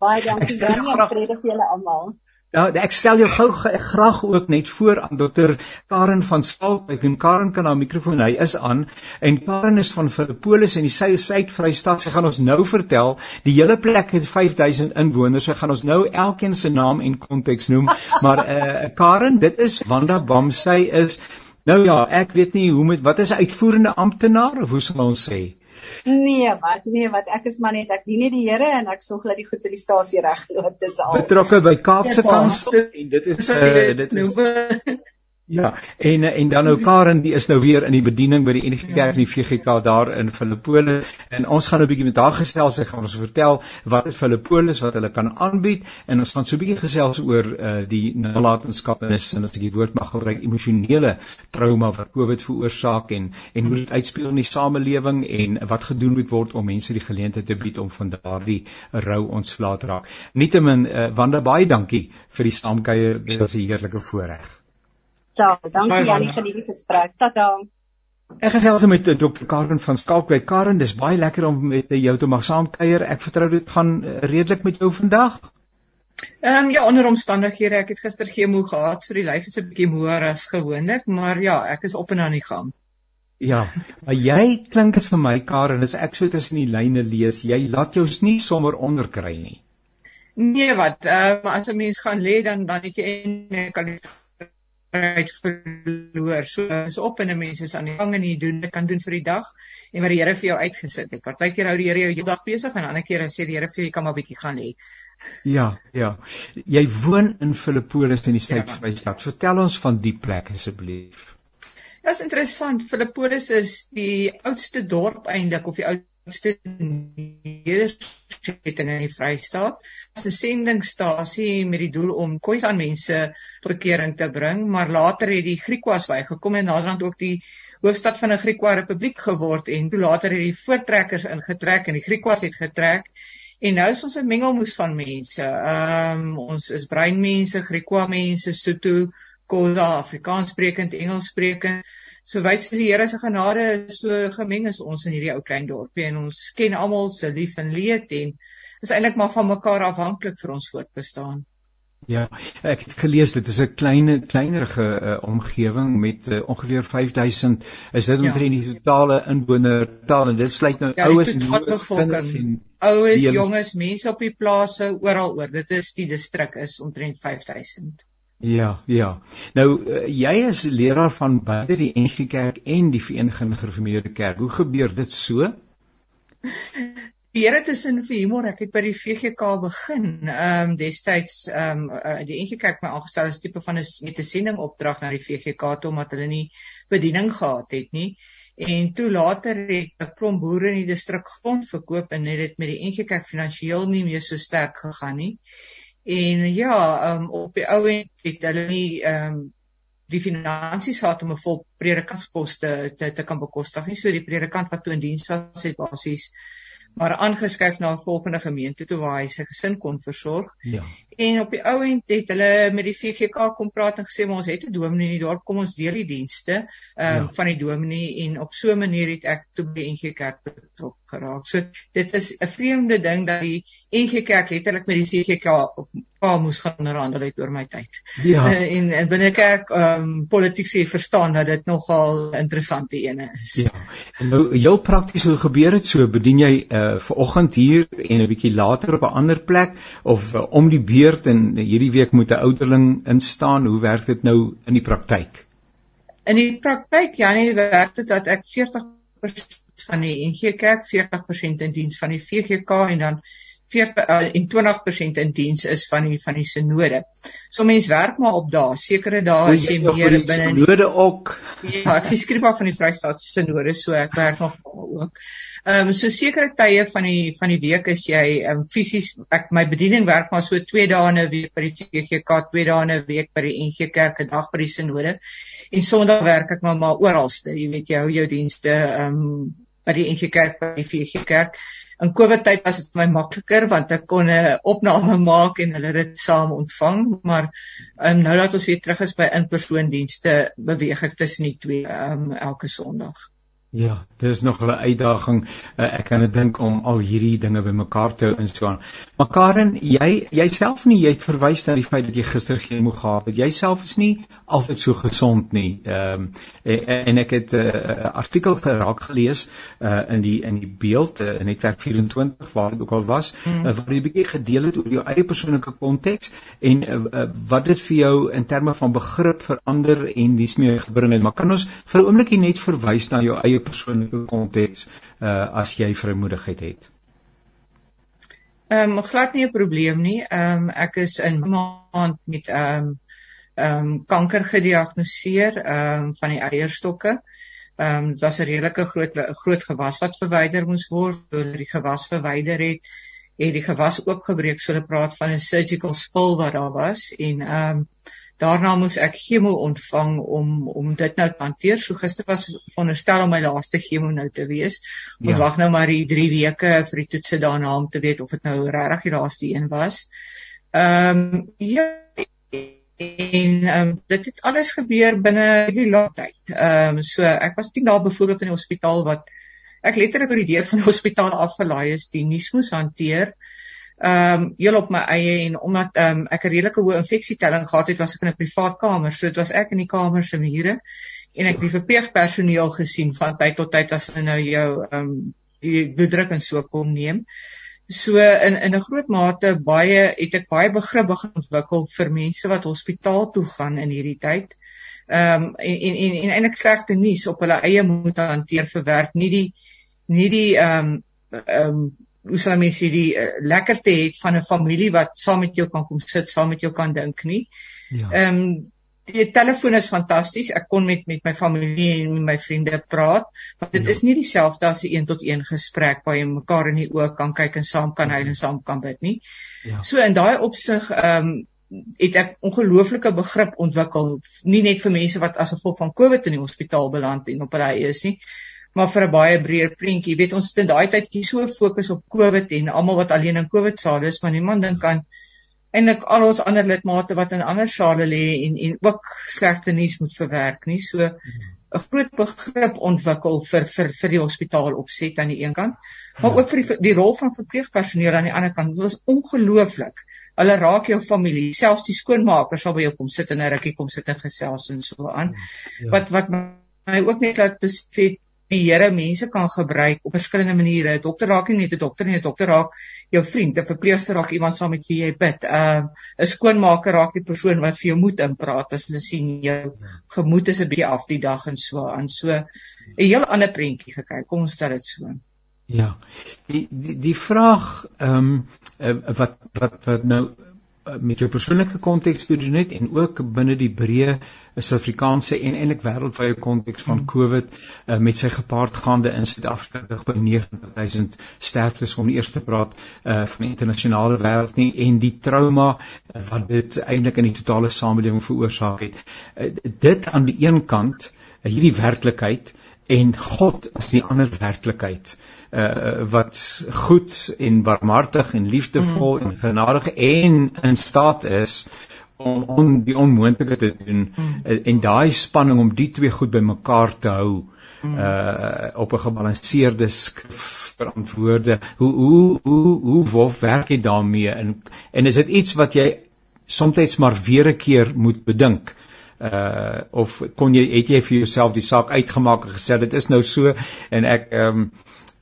Baie dankie dan en vrede vir julle almal Ja, ek stel jou gou graag ook net voor aan dokter Karen van Skalkwyk en Karen kan haar mikrofoon hy is aan en Karen is van Filippolis en die Suid-Vrystaat. Sy gaan ons nou vertel. Die hele plek het 5000 inwoners. Sy gaan ons nou elkeen se naam en konteks noem. Maar eh uh, Karen, dit is Wanda Bam. Sy is nou ja, ek weet nie hoe met wat is 'n uitvoerende amptenaar of hoe sal ons sê? Nee, wat nee, wat ek is maar net ek dien net die Here en ek sorg dat die goed by die stasie regloop. Dis al. Betrokke by Kaapse Kansel en dit is uh, dit is Ja, en en dan nou Karen, die is nou weer in die bediening by die NG Kerk in die VGK daar in Filippolis en ons gaan 'n bietjie met haar gesels. Sy gaan ons vertel wat is Filippolis wat hulle kan aanbied en ons gaan so 'n bietjie gesels oor uh, die nalatenskapnis en as ek die woord mag gebruik, emosionele trauma wat COVID veroorsaak en en hoe dit uitspeel in die samelewing en wat gedoen moet word om mense die geleentheid te bied om van daardie rou ontslae te raak. Nietemin, uh, Wanda, baie dankie vir die saamkuier. Dit was 'n heerlike voorreg. Ja, dankie Janie vir die gesprek. Tata. Ek gesels met eh, Dr. Karen van Skalkwyk. Karen, dis baie lekker om met jou te mag saamkuier. Ek vertrou dit gaan eh, redelik met jou vandag. Ehm um, ja, onder omstandighede, ek het gister chemo gehad, so die lyf is 'n bietjie moer as gewoonlik, maar ja, ek is op en aan die gang. Ja, maar jy klink dit vir my Karen, as ek so tussen die lyne lees, jy laat jou nie sommer onderkry nie. Nee, wat? Ehm um, as 'n mens gaan lê dan dan het jy en kan uit verloor. So is op en 'n mens is aan die gang en jy doen dit kan doen vir die dag en wat die Here vir jou uitgesit het. Partykeer hou die Here jou heeldag besig en ander kere sê die Here vir jou jy kan maar bietjie gaan lê. Ja, ja. Jy woon in Filippolis in die Suid-Vrystaat. Ja. Vertel ons van die plek asseblief. Ja, is interessant. Filippolis is die oudste dorp eintlik of die oudste nedersetting in die Vrystaat. Dit is 'n sendingstasie met die doel om Khoisan mense tot bekering te bring, maar later het die Griekwas bygekom en naderhand ook die hoofstad van 'n Griekwa republiek geword en toe later het die voortrekkers ingetrek en die Griekwas het getrek. En nou is ons 'n mengelmoes van mense. Ehm um, ons is breinmense, Griekwa mense, Sotho, Khoza, Afrikaans sprekend, Engels sprekend so wyd soos die Here se genade so gemeng is ons in hierdie ou klein dorpie en ons ken almal se lief en leed en is eintlik maar van mekaar afhanklik vir ons voortbestaan. Ja, ek het gelees dit is 'n klein kleinerige uh, omgewing met uh, ongeveer 5000 is dit ja. omtrent die totale inwonertal en dit sluit nou ja, oues en jonges in oues, jonges, mense op die plase oral oor. Dit is die distrik is omtrent 5000. Ja, ja. Nou uh, jy is leraar van beide die NG Kerk en die Vereniging Gereformeerde Kerk. Hoe gebeur dit so? Die Here tussen vir humor, ek het by die VGK begin. Ehm um, destyds ehm um, uh, die NG Kerk my aangestel as tipe van 'n met 'n sending opdrag na die VGK toe omdat hulle nie bediening gehad het nie. En toe later het 'n klomp boere in die distrik grond verkoop en dit met die NG Kerk finansiëel nie meer so sterk gegaan nie. En ja, um, op die ou end het hulle nie ehm um, die finansies gehad om 'n vol predikantsposte te te kan bekostig nie. So die predikant wat toe in diens was, het basies maar aangeskuif na 'n volgende gemeente toe waar hy sy gesin kon versorg. Ja. En op die ou end het hulle met die VGK kom praat en gesê maar ons het 'n dominee in die dorp, kom ons deel die dienste um, ja. van die dominee en op so 'n manier het ek toe by NG Kerk betrokke geraak. So dit is 'n vreemde ding dat die NG Kerk letterlik met die VGK op pa moes gaan onderhandel het oor my tyd. Ja. Uh, en en binne kerk ehm um, politiek sê verstaan dat dit nogal interessante ene is. Ja. En nou heel prakties hoe gebeur dit so? Bedien jy uh ver oggend hier en 'n bietjie later op 'n ander plek of uh, om die beurt en hierdie week moet 'n ouderling instaan? Hoe werk dit nou in die praktyk? In die praktyk ja, nee, werk dit dat ek 40% van die NG Kerk, 40% in diens van die VGK en dan 40 uh, en 20% in diens is van die van die sinode. So mense werk maar op dae, sekere dae as jy meer binne die sinode ook. Ja, ek skrif af van die Vrystaat sinode, so ek werk nog ook. Ehm um, so sekere tye van die van die week is jy ehm um, fisies ek my bediening werk maar so 2 dae in 'n week by die VGK, 2 dae in 'n week by die NG Kerk, 'n dag by die sinode. En Sondag werk ek maar maar oralste, jy weet jy hou jou dienste ehm um, by die NG Kerk, by die VG Kerk. In COVID tyd was dit my makliker want ek kon 'n opname maak en hulle dit saam ontvang, maar um, nou dat ons weer terug is by in-persoon dienste, beweeg ek tussen die twee um, elke Sondag. Ja, dis nog 'n uitdaging. Uh, ek kan dit dink om al hierdie dinge bymekaar te hou en so aan. Maar Karen, jy jouself nie, jy het verwys na die feit dat jy gister geen moeg gehad het. Jouself is nie altyd so gesond nie. Ehm um, en, en ek het 'n uh, artikel geraak gelees uh, in die in die beeld uh, in netwerk 24 waar dit ook al was, mm. uh, waar jy 'n bietjie gedeel het oor jou eie persoonlike konteks en uh, uh, wat dit vir jou in terme van begrip verander en dis meer gebring het. Maar kan ons vir 'n oomblik net verwys na jou eie persoonlike konteks uh as jy vrymoedigheid het? Ehm um, glad nie 'n probleem nie. Ehm um, ek is in maand met ehm um, ehm um, kanker gediagnoseer ehm um, van die eierstokke. Ehm um, dit was 'n redelike groot groot gewas wat verwyder moes word. Toe hulle die gewas verwyder het, het die gewas oopgebreek. So hulle praat van 'n surgical spill wat daar was en ehm um, Daarna moes ek chemo ontvang om om dit nou te hanteer. So gister was veronderstel om my laaste chemo nou te wees. Ons ja. wag nou maar die 3 weke vir die toetse daarna om te weet of dit nou regtig die laaste een was. Ehm um, ja en um, dit het alles gebeur binne hierdie lang tyd. Ehm um, so ek was 10 dae byvoorbeeld in die hospitaal wat ek letterlik oor die deur van die hospitaal afgelaai is, die nuus moes hanteer ehm um, heel op my eie en omdat ehm um, ek 'n redelike hoë infeksietelling gehad het, was ek in 'n privaat kamer. So dit was ek in die kamer se mure en ek het die verpleegpersoneel gesien van tyd tot tyd as hulle nou jou ehm um, die bloeddruk en so kom neem. So in in 'n groot mate baie het ek baie begrip begin ontwikkel vir mense wat hospitaal toe gaan in hierdie tyd. Ehm um, en en en, en eintlik slegte nuus op hulle eie moet hanteer verwerk, nie die nie die ehm um, ehm um, hoe sal mense die uh, lekkerte het van 'n familie wat saam met jou kan kom sit, saam met jou kan dink nie. Ja. Ehm um, die telefoon is fantasties. Ek kon met met my familie en my vriende praat, maar dit ja. is nie dieselfde as 'n een tot een gesprek waar jy mekaar in die oë kan kyk en saam kan huil en saam kan bid nie. Ja. So in daai opsig ehm um, het ek ongelooflike begrip ontwikkel nie net vir mense wat as gevolg van COVID in die hospitaal beland en op hulle eie is nie maar vir 'n baie breër prentjie. Jy weet ons het in daai tyd hier so fokus op COVID en almal wat alleen in COVID sale is, maar niemand dink aan eintlik al ons ander lidmate wat in ander sale lê en en ook slegte nuus moet verwerk nie. So 'n groot begrip ontwikkel vir vir vir die hospitaal opset aan die een kant, maar ook vir die die rol van verpleegpersoneel aan die ander kant. Dit is ongelooflik. Hulle raak jou familie, selfs die skoonmakers sal by jou kom sit en 'n rukkie kom sit en gesels en so aan. Ja. Wat wat my ook net laat besef die Here mense kan gebruik op verskillende maniere. 'n Dokter raak nie net 'n dokter nie, 'n dokter raak jou vriend, 'n verpleegster raak iemand saam met wie jy bid. 'n uh, 'n skoonmaker raak die persoon wat vir jou moet inpraat as hulle sien jou gemoed is 'n bietjie af die dag en so aan. So 'n heel ander prentjie gekyk. Kom ons stel dit so. Ja. Die die die vraag ehm um, wat wat wat nou met jou persoonlike konteks te doen het en ook binne die breë Suid-Afrikaanse en eintlik wêreldwye konteks van. COVID uh, met sy gepaardgaande in Suid-Afrika by 90000 sterftes om eers te praat uh, van die internasionale wêreld nie en die trauma uh, wat dit eintlik in die totale samelewing veroorsaak het. Uh, dit aan die een kant uh, hierdie werklikheid en God as die ander werklikheid uh, wat goed en barmhartig en liefdevol mm. en genadig en in staat is om om die onmoontlike te doen. Mm. en, en daai spanning om die twee goed bymekaar te hou uh op 'n gebalanseerde verantwoorde hoe hoe hoe hoe wolf werk jy daarmee? En en is dit iets wat jy soms maar weer 'n keer moet bedink? Uh of kon jy het jy vir jouself die saak uitgemaak en gesê dit is nou so en ek ehm um,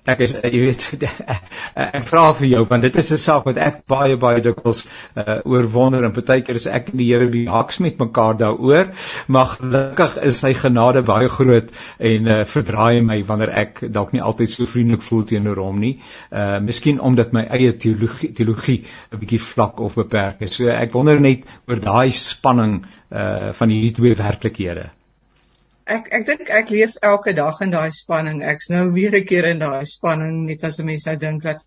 ek is jy weet ek vra vir jou want dit is 'n saak wat ek baie baie dikwels uh, oorwonder en partykeer is ek en die Here wie haks met mekaar daaroor maar gelukkig is sy genade baie groot en uh, verdraai my wanneer ek dalk nie altyd so vriendelik voel teenoor hom nie. Uh miskien omdat my eie teologie teologie 'n bietjie vlak of beperk is. So ek wonder net oor daai spanning uh van hierdie twee werklikhede ek ek dink ek leef elke dag in daai spanning. Ek's nou weer 'n keer in daai spanning net as 'n mens nou dink dat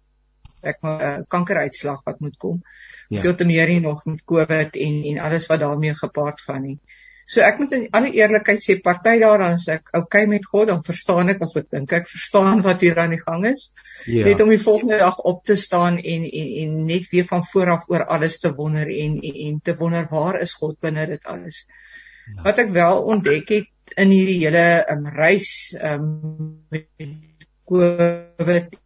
ek 'n uh, kankeruitslag wat moet kom. Ja. Veel te meer hier nog met COVID en en alles wat daarmee gepaard gaan nie. So ek moet in alle eerlikheid sê party daaraan as ek okay met God dan verstaan ek of ek dink ek verstaan wat hier aan die gang is. Ja. Net om die volgende dag op te staan en en en net weer van voor af oor alles te wonder en en, en te wonder waar is God binne dit alles. Ja. Wat ek wel ontdek het in hierdie hele um, reis um, met COVID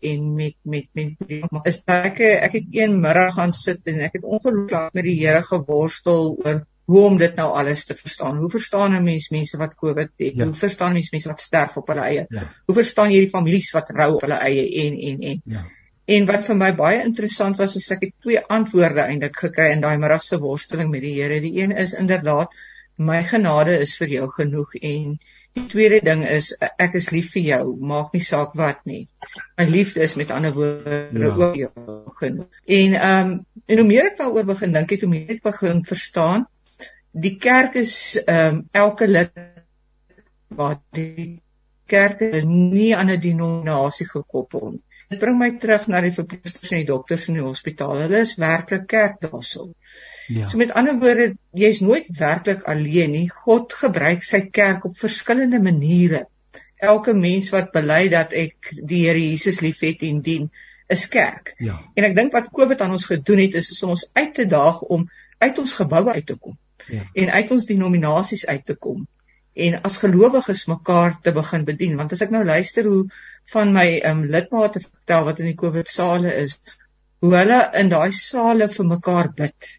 en met met met is ek ek het een middag gaan sit en ek het ongelooflik met die Here geworstel oor hoe om dit nou alles te verstaan. Hoe verstaan 'n mens mense wat COVID het? Ja. Hoe verstaan mens mense wat sterf op hulle eie? Ja. Hoe verstaan jy die families wat rou op hulle eie en en en ja. En wat vir my baie interessant was, is ek het twee antwoorde eintlik gekry in daai middag se worsteling met die Here. Die een is inderdaad my genade is vir jou genoeg en die tweede ding is ek is lief vir jou, maak nie saak wat nie. My liefde is met ander woorde ja. ook jou genoeg. En ehm um, en hoe meer ek daaroor begin dink, het hoe meer ek begin verstaan die kerk is ehm um, elke lid wat die kerk nie aan 'n denominasie gekoppel nie. Dit bring my terug na die verpleegsters en die dokters in die hospitaal. Hulle is werklik kerk daarso. Ja. So met ander woorde, jy's nooit werklik alleen nie. God gebruik sy kerk op verskillende maniere. Elke mens wat bely dat ek die Here Jesus liefhet en dien, is kerk. Ja. En ek dink wat COVID aan ons gedoen het is om ons uit te daag om uit ons geboue uit te kom ja. en uit ons denominasies uit te kom en as gelowiges mekaar te begin bedien want as ek nou luister hoe van my um, lidmate vertel wat in die COVID sale is hoe hulle in daai sale vir mekaar bid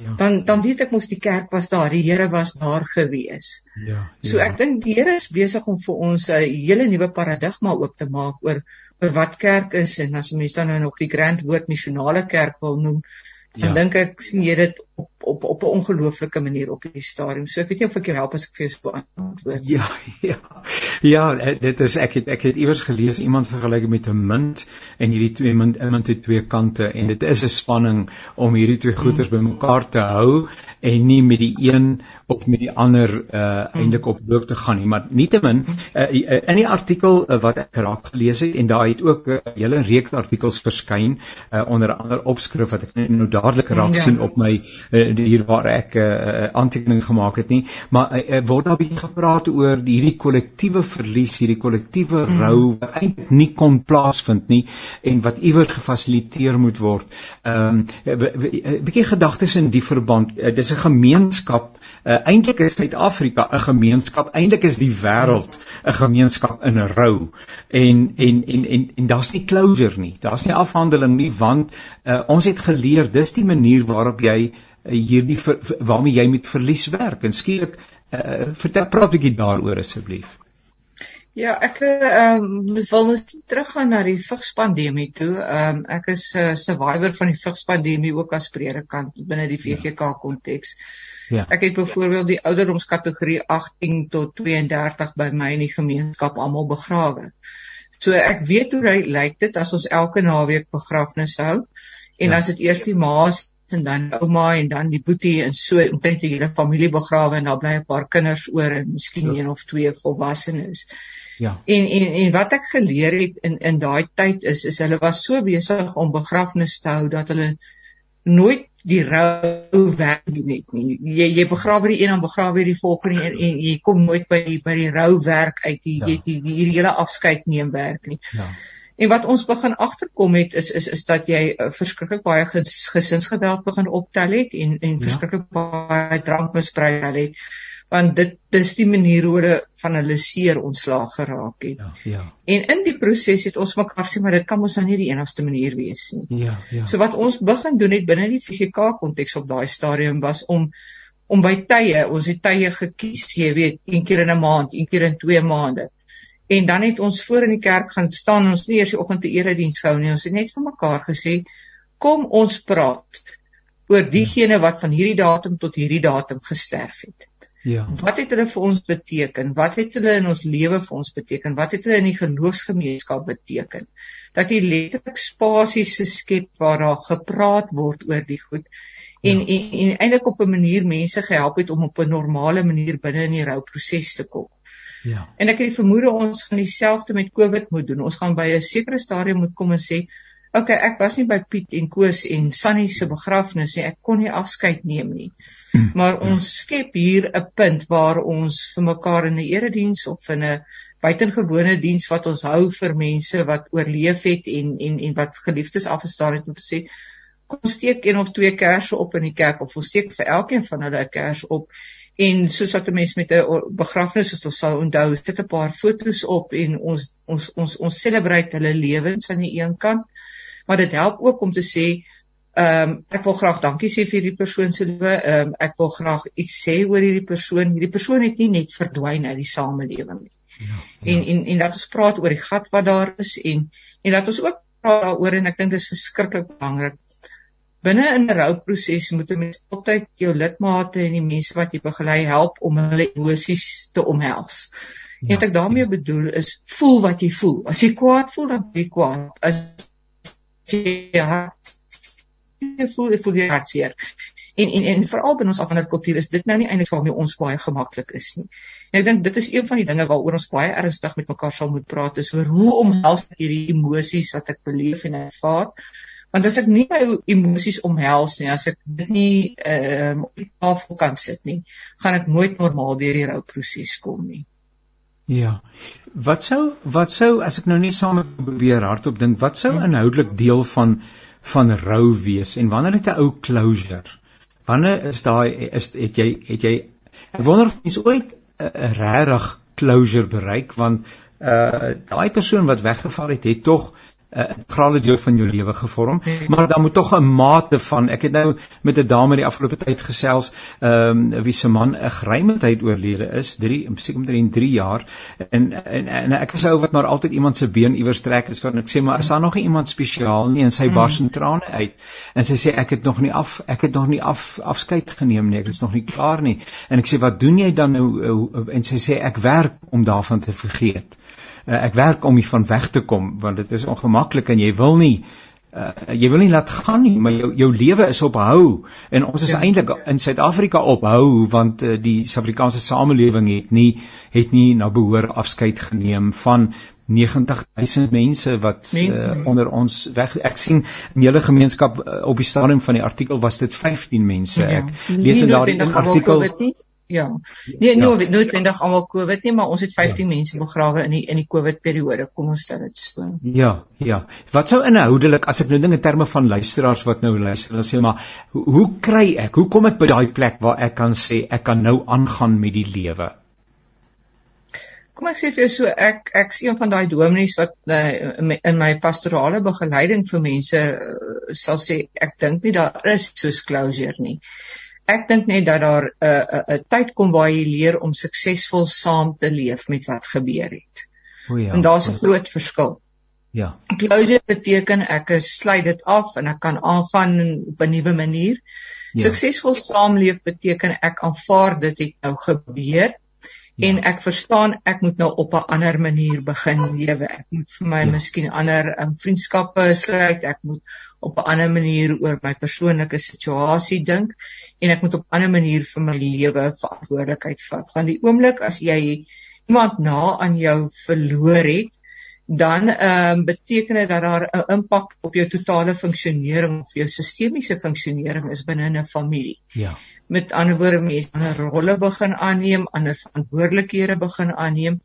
ja. dan dan weet ek mos die kerk was daar die Here was daar gewees ja, ja. so ek dink die Here is besig om vir ons 'n hele nuwe paradigma oop te maak oor oor wat kerk is en as mense dan nou nog die grand woord missionale kerk wil noem dan ja. dink ek sien jy dit op op op 'n ongelooflike manier op hierdie stadium. So ek weet nie of ek jou help as ek vir jou beantwoord. Ja, ja. Ja, eh, dit is ek het ek het iewers gelees iemand vergelyk met 'n munt en hierdie twee munt munt het twee kante en dit is 'n spanning om hierdie twee goeders bymekaar te hou en nie met die een of met die ander uh eintlik op loop te gaan nie, maar nietemin uh, in die artikel uh, wat ek raak gelees het en daar het ook 'n uh, hele reeks artikels verskyn uh, onder andere opskrif wat ek nou dadelik raak ja. sien op my uh, hier waar ek 'n uh, eh, eh, aantekening gemaak het nie, maar uh, word daar bietjie gepraat oor hierdie kollektiewe verlies, hierdie kollektiewe mm. rou wat eintlik nie kon plaasvind nie en wat iewers gefasiliteer moet word. Ehm um, bietjie gedagtes in die verband. Uh, dis 'n gemeenskap. Uh, eintlik is Suid-Afrika 'n gemeenskap. Eintlik is die wêreld 'n gemeenskap in 'n rou. En en en en, en daar's nie closure nie. Daar's nie afhandeling nie want uh, ons het geleer dis die manier waarop jy hierdie ver, waarmee jy met verlies werk en skielik uh, vertel praat 'n bietjie daaroor asseblief. Ja, ek ehm um, wil net teruggaan na die vigspandemie toe. Ehm um, ek is 'n uh, survivor van die vigspandemie ook as predikant binne die VGK konteks. Ja. Ek het byvoorbeeld die ouderdomskategorie 18 tot 32 by my in die gemeenskap almal begrawe. So ek weet hoe lyk dit as ons elke naweek begrafnis hou en ja. as dit eers die maas en dan ouma en dan die boetie en so omtrent die hele familie begrawe en daar bly 'n paar kinders oor en miskien ja. een of twee volwassenes. Ja. En en en wat ek geleer het in in daai tyd is is hulle was so besig om begrafnisse te hou dat hulle nooit die rou werk doen het nie. Jy jy begrawe die een en begrawe die volgende en, en jy kom nooit by by die rou werk uit. Jy ja. jy die, die, die hele afskeid neem werk nie. Ja. En wat ons begin agterkom het is is is dat jy uh, verskriklik baie ges, gesinsgeweld begin optel het en en ja. verskriklik baie drankmisbruik het want dit dis die manier hoe hulle van hulle seer ontslaag geraak het. Ja, ja. En in die proses het ons mekaar sê maar dit kan mos nou nie die enigste manier wees nie. Ja, ja. So wat ons begin doen het binne die VGK konteks op daai stadium was om om by tye, ons het tye gekies, jy weet, een keer in 'n maand, een keer in 2 maande En dan het ons voor in die kerk gaan staan ons het eers die oggend te erediens gehou nie. Ons het net vir mekaar gesê, kom ons praat oor diegene wat van hierdie datum tot hierdie datum gesterf het. Ja. Wat het hulle vir ons beteken? Wat het hulle in ons lewe vir ons beteken? Wat het hulle in die geloofsgemeenskap beteken? Dat jy letterlik spasies skep waar daar gepraat word oor die goed en ja. en, en eintlik op 'n manier mense gehelp het om op 'n normale manier binne in die rouproses te kom. Ja. En ek het die vermoede ons gaan dieselfde met COVID moet doen. Ons gaan by 'n sekere stadium moet kom en sê, "Oké, okay, ek was nie by Piet en Koos en Sunny se begrafnis nie. Ek kon nie afskeid neem nie." Mm. Maar ons skep hier 'n punt waar ons vir mekaar in 'n erediens of in 'n buitengewone diens wat ons hou vir mense wat oorleef het en en en wat geliefdes afgestaan het om te sê, "Kom steek een of twee kersse op in die kerk of ons steek vir elkeen van hulle 'n kers op." En soos wat 'n mens met 'n begrafnis as ons sal onthou, sit 'n paar fotos op en ons ons ons ons celebrate hulle lewens aan die een kant, maar dit help ook om te sê ehm um, ek wil graag dankie sê vir hierdie persoon se lewe. Ehm um, ek wil graag iets sê oor hierdie persoon. Hierdie persoon het nie net verdwyn uit die samelewing nie. Ja, ja. En en en dat ons praat oor die gat wat daar is en en dat ons ook praat daaroor en ek dink dit is verskriklik belangrik. Binne in 'n rouproses moet 'n mens altyd jou lidmate en die mense wat jy begelei help om hulle emosies te omhels. Ja, en wat ek daarmee ja. bedoel is voel wat jy voel. As jy kwaad voel, dan voel jy kwaad. As jy hart voel, voel jy hartseer en en en veral binne ons afhandelike kultuur is dit nou nie eintlik waarmee ons baie gemaklik is nie. En ek dink dit is een van die dinge waaroor ons baie ernstig met mekaar sal moet praat is oor hoe omhels ek hierdie emosies wat ek beleef en ervaar. Want as ek nie my emosies omhels nie, as ek dit nie ehm uh, op die tafel kan sit nie, gaan ek nooit normaal deur die rouproses kom nie. Ja. Wat sou wat sou as ek nou nie saam met probeer hardop dink, wat sou hmm. inhoudelik deel van van rou wees en wanneer het 'n ou closure? wanneer is daai is het jy het jy ek wonder of mens ooit 'n regtig closure bereik want uh daai persoon wat weggeval het het tog 'n uh, grale deel van jou lewe gevorm, maar dan moet tog 'n mate van ek het nou met 'n dame die afgelope tyd gesels, ehm um, wie se man 'n geruime tyd oorlede is, 3 seker omtrent 3 jaar en, en en ek is ou wat maar altyd iemand se been iewers trek is van ek sê maar is daar nog iemand spesiaal nie? En sy hmm. bars in trane uit en sy sê ek het nog nie af ek het nog nie af afskeid geneem nie, ek is nog nie klaar nie. En ek sê wat doen jy dan nou en sy sê ek werk om daarvan te vergeet uh, ek werk om hiervan weg te kom want dit is ongemaklik en jy wil nie uh, jy wil nie laat gaan nie maar jou jou lewe is op hou en ons is ja. eintlik in Suid-Afrika op hou want uh, die Suid-Afrikaanse samelewing het nie het nie na behoor afskeid geneem van 90000 mense wat mense, uh, onder ons weg ek sien in julle gemeenskap uh, op die stadium van die artikel was dit 15 mense ja. ek lees in daardie artikel Ja. Nee, ja. nou noodwendig almal COVID nie, maar ons het 15 ja. mense begrawe in die in die COVID periode. Kom ons stel dit so. Ja, ja. Wat sou inhoudelik as ek nou dink in terme van luisteraars wat nou luister, dan sê maar hoe, hoe kry ek? Hoe kom ek by daai plek waar ek kan sê ek kan nou aangaan met die lewe? Kom ek sê vir jou so ek ek's een van daai dominees wat uh, in my pastorale begeleiding vir mense uh, sal sê ek dink nie daar is so closure nie ek dink net dat daar 'n uh, 'n uh, 'n tyd kom waar jy leer om suksesvol saam te leef met wat gebeur het. O ja. En daar's 'n groot verskil. Ja. Closure beteken ek sluit dit af en ek kan aangaan op 'n nuwe manier. Ja. Suksesvol saamleef beteken ek aanvaar dit het nou gebeur Ja. en ek verstaan ek moet nou op 'n ander manier begin lewe. Ek moet vir my ja. miskien ander um, vriendskappe sluit. Ek moet op 'n ander manier oor my persoonlike situasie dink en ek moet op 'n ander manier vir my lewe verantwoordelikheid vat. Want die oomblik as jy iemand na aan jou verloor het, dan ehm um, beteken dit dat daar 'n impak op jou totale funksionering of jou sistemiese funksionering is binne 'n familie. Ja. Met ander woorde, mense ander rolle begin aanneem, ander verantwoordelikhede begin aanneem.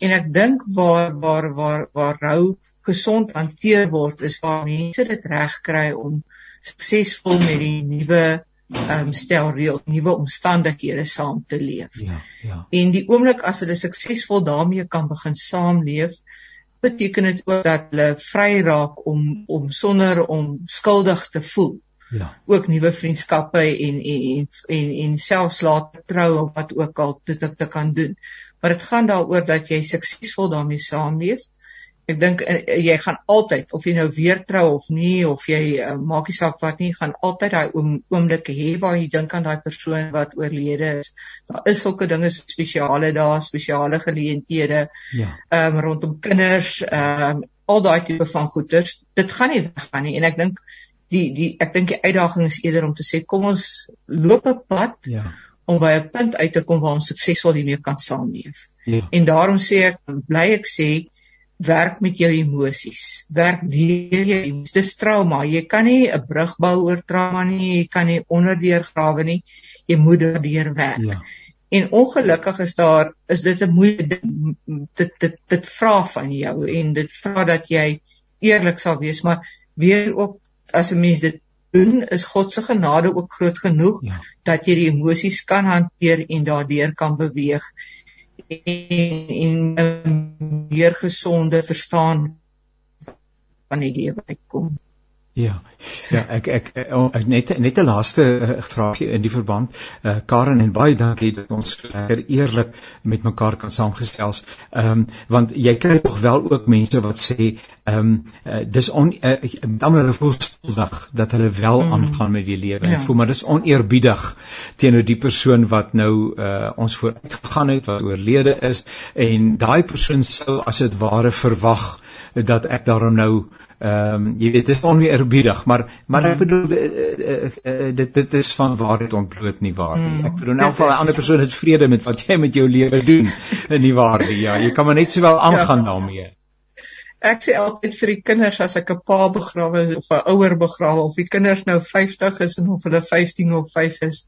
En ek dink waar waar waar waar rou gesond hanteer word is waar mense dit reg kry om suksesvol met die nuwe ehm um, stel reël nuwe omstandighede saam te leef. Ja, ja. En die oomblik as hulle suksesvol daarmee kan begin saamleef, beteken dit ook dat hulle vry raak om om sonder om skuldig te voel. Ja. Ook nuwe vriendskappe en en en en, en selfs laat trou of wat ook al dit te kan doen. Maar dit gaan daaroor dat jy suksesvol daarmee saamleef ek dink uh, jy gaan altyd of jy nou weer trou of nie of jy uh, maak nie saak wat nie gaan altyd daai oom, oomblikke hê waar jy dink aan daai persoon wat oorlede is daar is sulke dinge so spesiale dae spesiale geleenthede ja um, rondom kinders um, al daai tipe van goeders dit gaan nie weggaan nie en ek dink die die ek dink die uitdaging is eerder om te sê kom ons loop 'n pad ja om by 'n punt uit te kom waar ons suksesvol hiermee kan saamleef. Ja. En daarom sê ek bly ek sê werk met jou emosies. Werk deur jou emosies. Dis trauma. Jy kan nie 'n brug bou oor trauma nie. Jy kan nie onderdeur grawe nie. Jy moet daardeur werk. Ja. En ongelukkig is daar is dit 'n moeilike ding. Dit dit dit vra van jou en dit vra dat jy eerlik sal wees, maar weer ook as 'n mens dit doen is God se genade ook groot genoeg ja. dat jy die emosies kan hanteer en daardeur kan beweeg en 'n meer gesonde verstaan van die lewe kom. Ja. Ja, ek ek, ek, ek net net 'n laaste uh, vraagie in die verband. Uh, Karen en baie dankie dat ons lekker eerlik met mekaar kan saamgestels. Ehm um, want jy kry tog wel ook mense wat sê ehm um, uh, dis on uh, dan hulle voel skuldig dat hulle wel mm. aangaan met die lewe. Ja. Ek voel maar dis oneerbiedig teenoor die persoon wat nou uh, ons vooruit gegaan het wat oorlede is en daai persoon sou as dit ware verwag dat ek daarom nou Ehm um, jy weet dit is onweerbiedig, maar maar ek mm. bedoel uh, uh, dit dit is van waarheid ontbloot nie waar nie. Mm. Ek bedoel in elk geval 'n ander persoon het vrede met wat jy met jou lewe doen in die waarheid. Ja, jy kan maar net sowel aangaan ja. daarmee. Ek sê altyd vir die kinders as ek 'n pa begrawe of 'n ouer begrawe of die kinders nou 50 is en of hulle 15 of 5 is,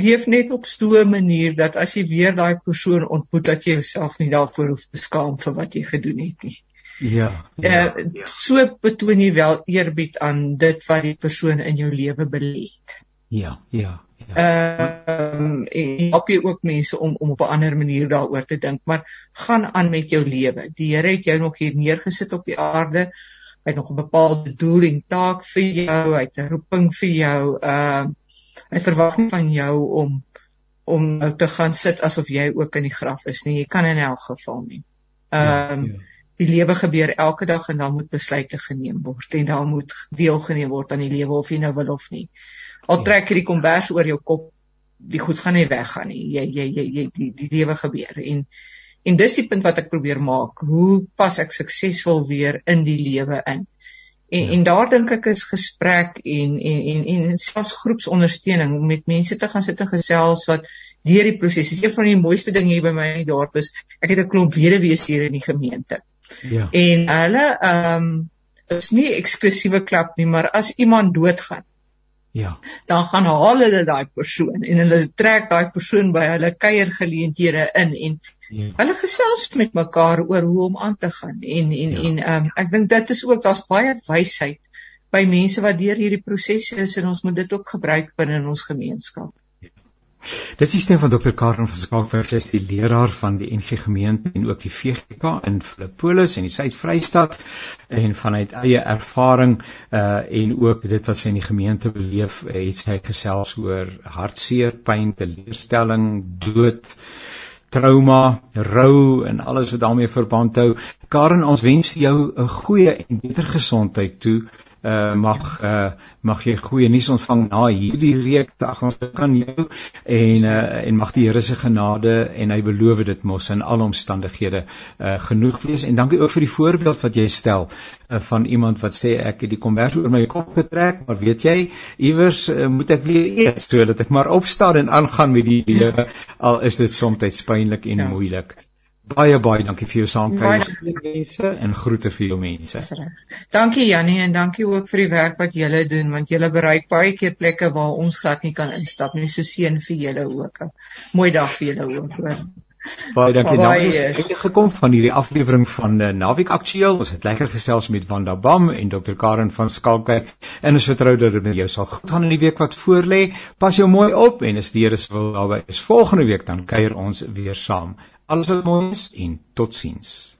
leef net op so 'n manier dat as jy weer daai persoon ontmoet dat jy jouself nie daarvoor hoef te skaam vir wat jy gedoen het nie. Ja. Ja. Uh, so betoon jy wel eerbied aan dit wat die persoon in jou lewe belê het. Ja, ja. Ehm um, en help jy ook mense om om op 'n ander manier daaroor te dink, maar gaan aan met jou lewe. Die Here het jou nog hier neergesit op die aarde. Hy het nog 'n bepaalde doel en taak vir jou, hy het 'n roeping vir jou. Ehm uh, hy verwag nie van jou om om nou te gaan sit asof jy ook in die graf is nie. Jy kan in elk geval nie. Ehm um, ja, ja die lewe gebeur elke dag en dan moet besluite geneem word en dan moet deelgeneem word aan die lewe of jy nou wil of nie. Al trek jy die kombers oor jou kop, die goed gaan nie weggaan nie. Jy jy jy, jy die die lewe gebeur en en dis die punt wat ek probeer maak. Hoe pas ek suksesvol weer in die lewe in? En ja. en daar dink ek is gesprek en en en en selfs groepsondersteuning om met mense te gaan sit en gesels wat deur die proses is. Een van die mooiste dinge hier by my in die dorp is ek het 'n klomp weduwees hier in die gemeente. Ja. En hulle ehm um, is nie eksklusiewe klap nie, maar as iemand doodgaan. Ja. Dan gaan haal hulle daai persoon en hulle trek daai persoon by hulle kuiergeleenthede in en ja. hulle gesels met mekaar oor hoe om aan te gaan. En en ja. en um, ek dink dit is ook daar's baie wysheid by mense wat deur hierdie proses is en ons moet dit ook gebruik binne in ons gemeenskap. Dis die stem van Dr. Karen van Skalkwyk, sy is die leraar van die NG gemeente en ook die VGK in Filippolis en die Suid-Vrystaat en vanuit eie ervaring uh en ook dit wat sy in die gemeente beleef, het sy gesels oor hartseer, pyn, teleurstelling, dood trauma, rou en alles wat daarmee verband hou. Karen, ons wens vir jou 'n goeie en beter gesondheid toe uh, mag uh, mag jy goeie nuus ontvang na hierdie reek dag ons kan jou en uh, en mag die Here se genade en hy beloof dit mos in alle omstandighede uh, genoeg wees en dankie ook vir die voorbeeld wat jy stel uh, van iemand wat sê ek het die kombers oor my kop getrek maar weet jy iewers uh, moet ek weer eet sodat ek maar opstaan en aangaan met die lewe al is dit soms pynlik en ja. moeilik Baie baie dankie vir jou saamkuier mense en groete vir jou mense. Dankie Jannie en dankie ook vir die werk wat julle doen want julle bereik baie keer plekke waar ons glad nie kan instap nie. So seën vir julle ook. Mooi dag vir julle ook. Hoor. Baie dankie. Nou is einde gekom van hierdie aflewering van uh, Naweek Aktueel. Ons het lekker gesels met Wanda Bam en Dr Karen van Skalkwyk en ons vertrou dat dit met jou sal goed gaan in die week wat voorlê. Pas jou mooi op en as die Here se wil daarby is volgende week dan kuier ons weer saam. Alles wat mooi is en totsiens.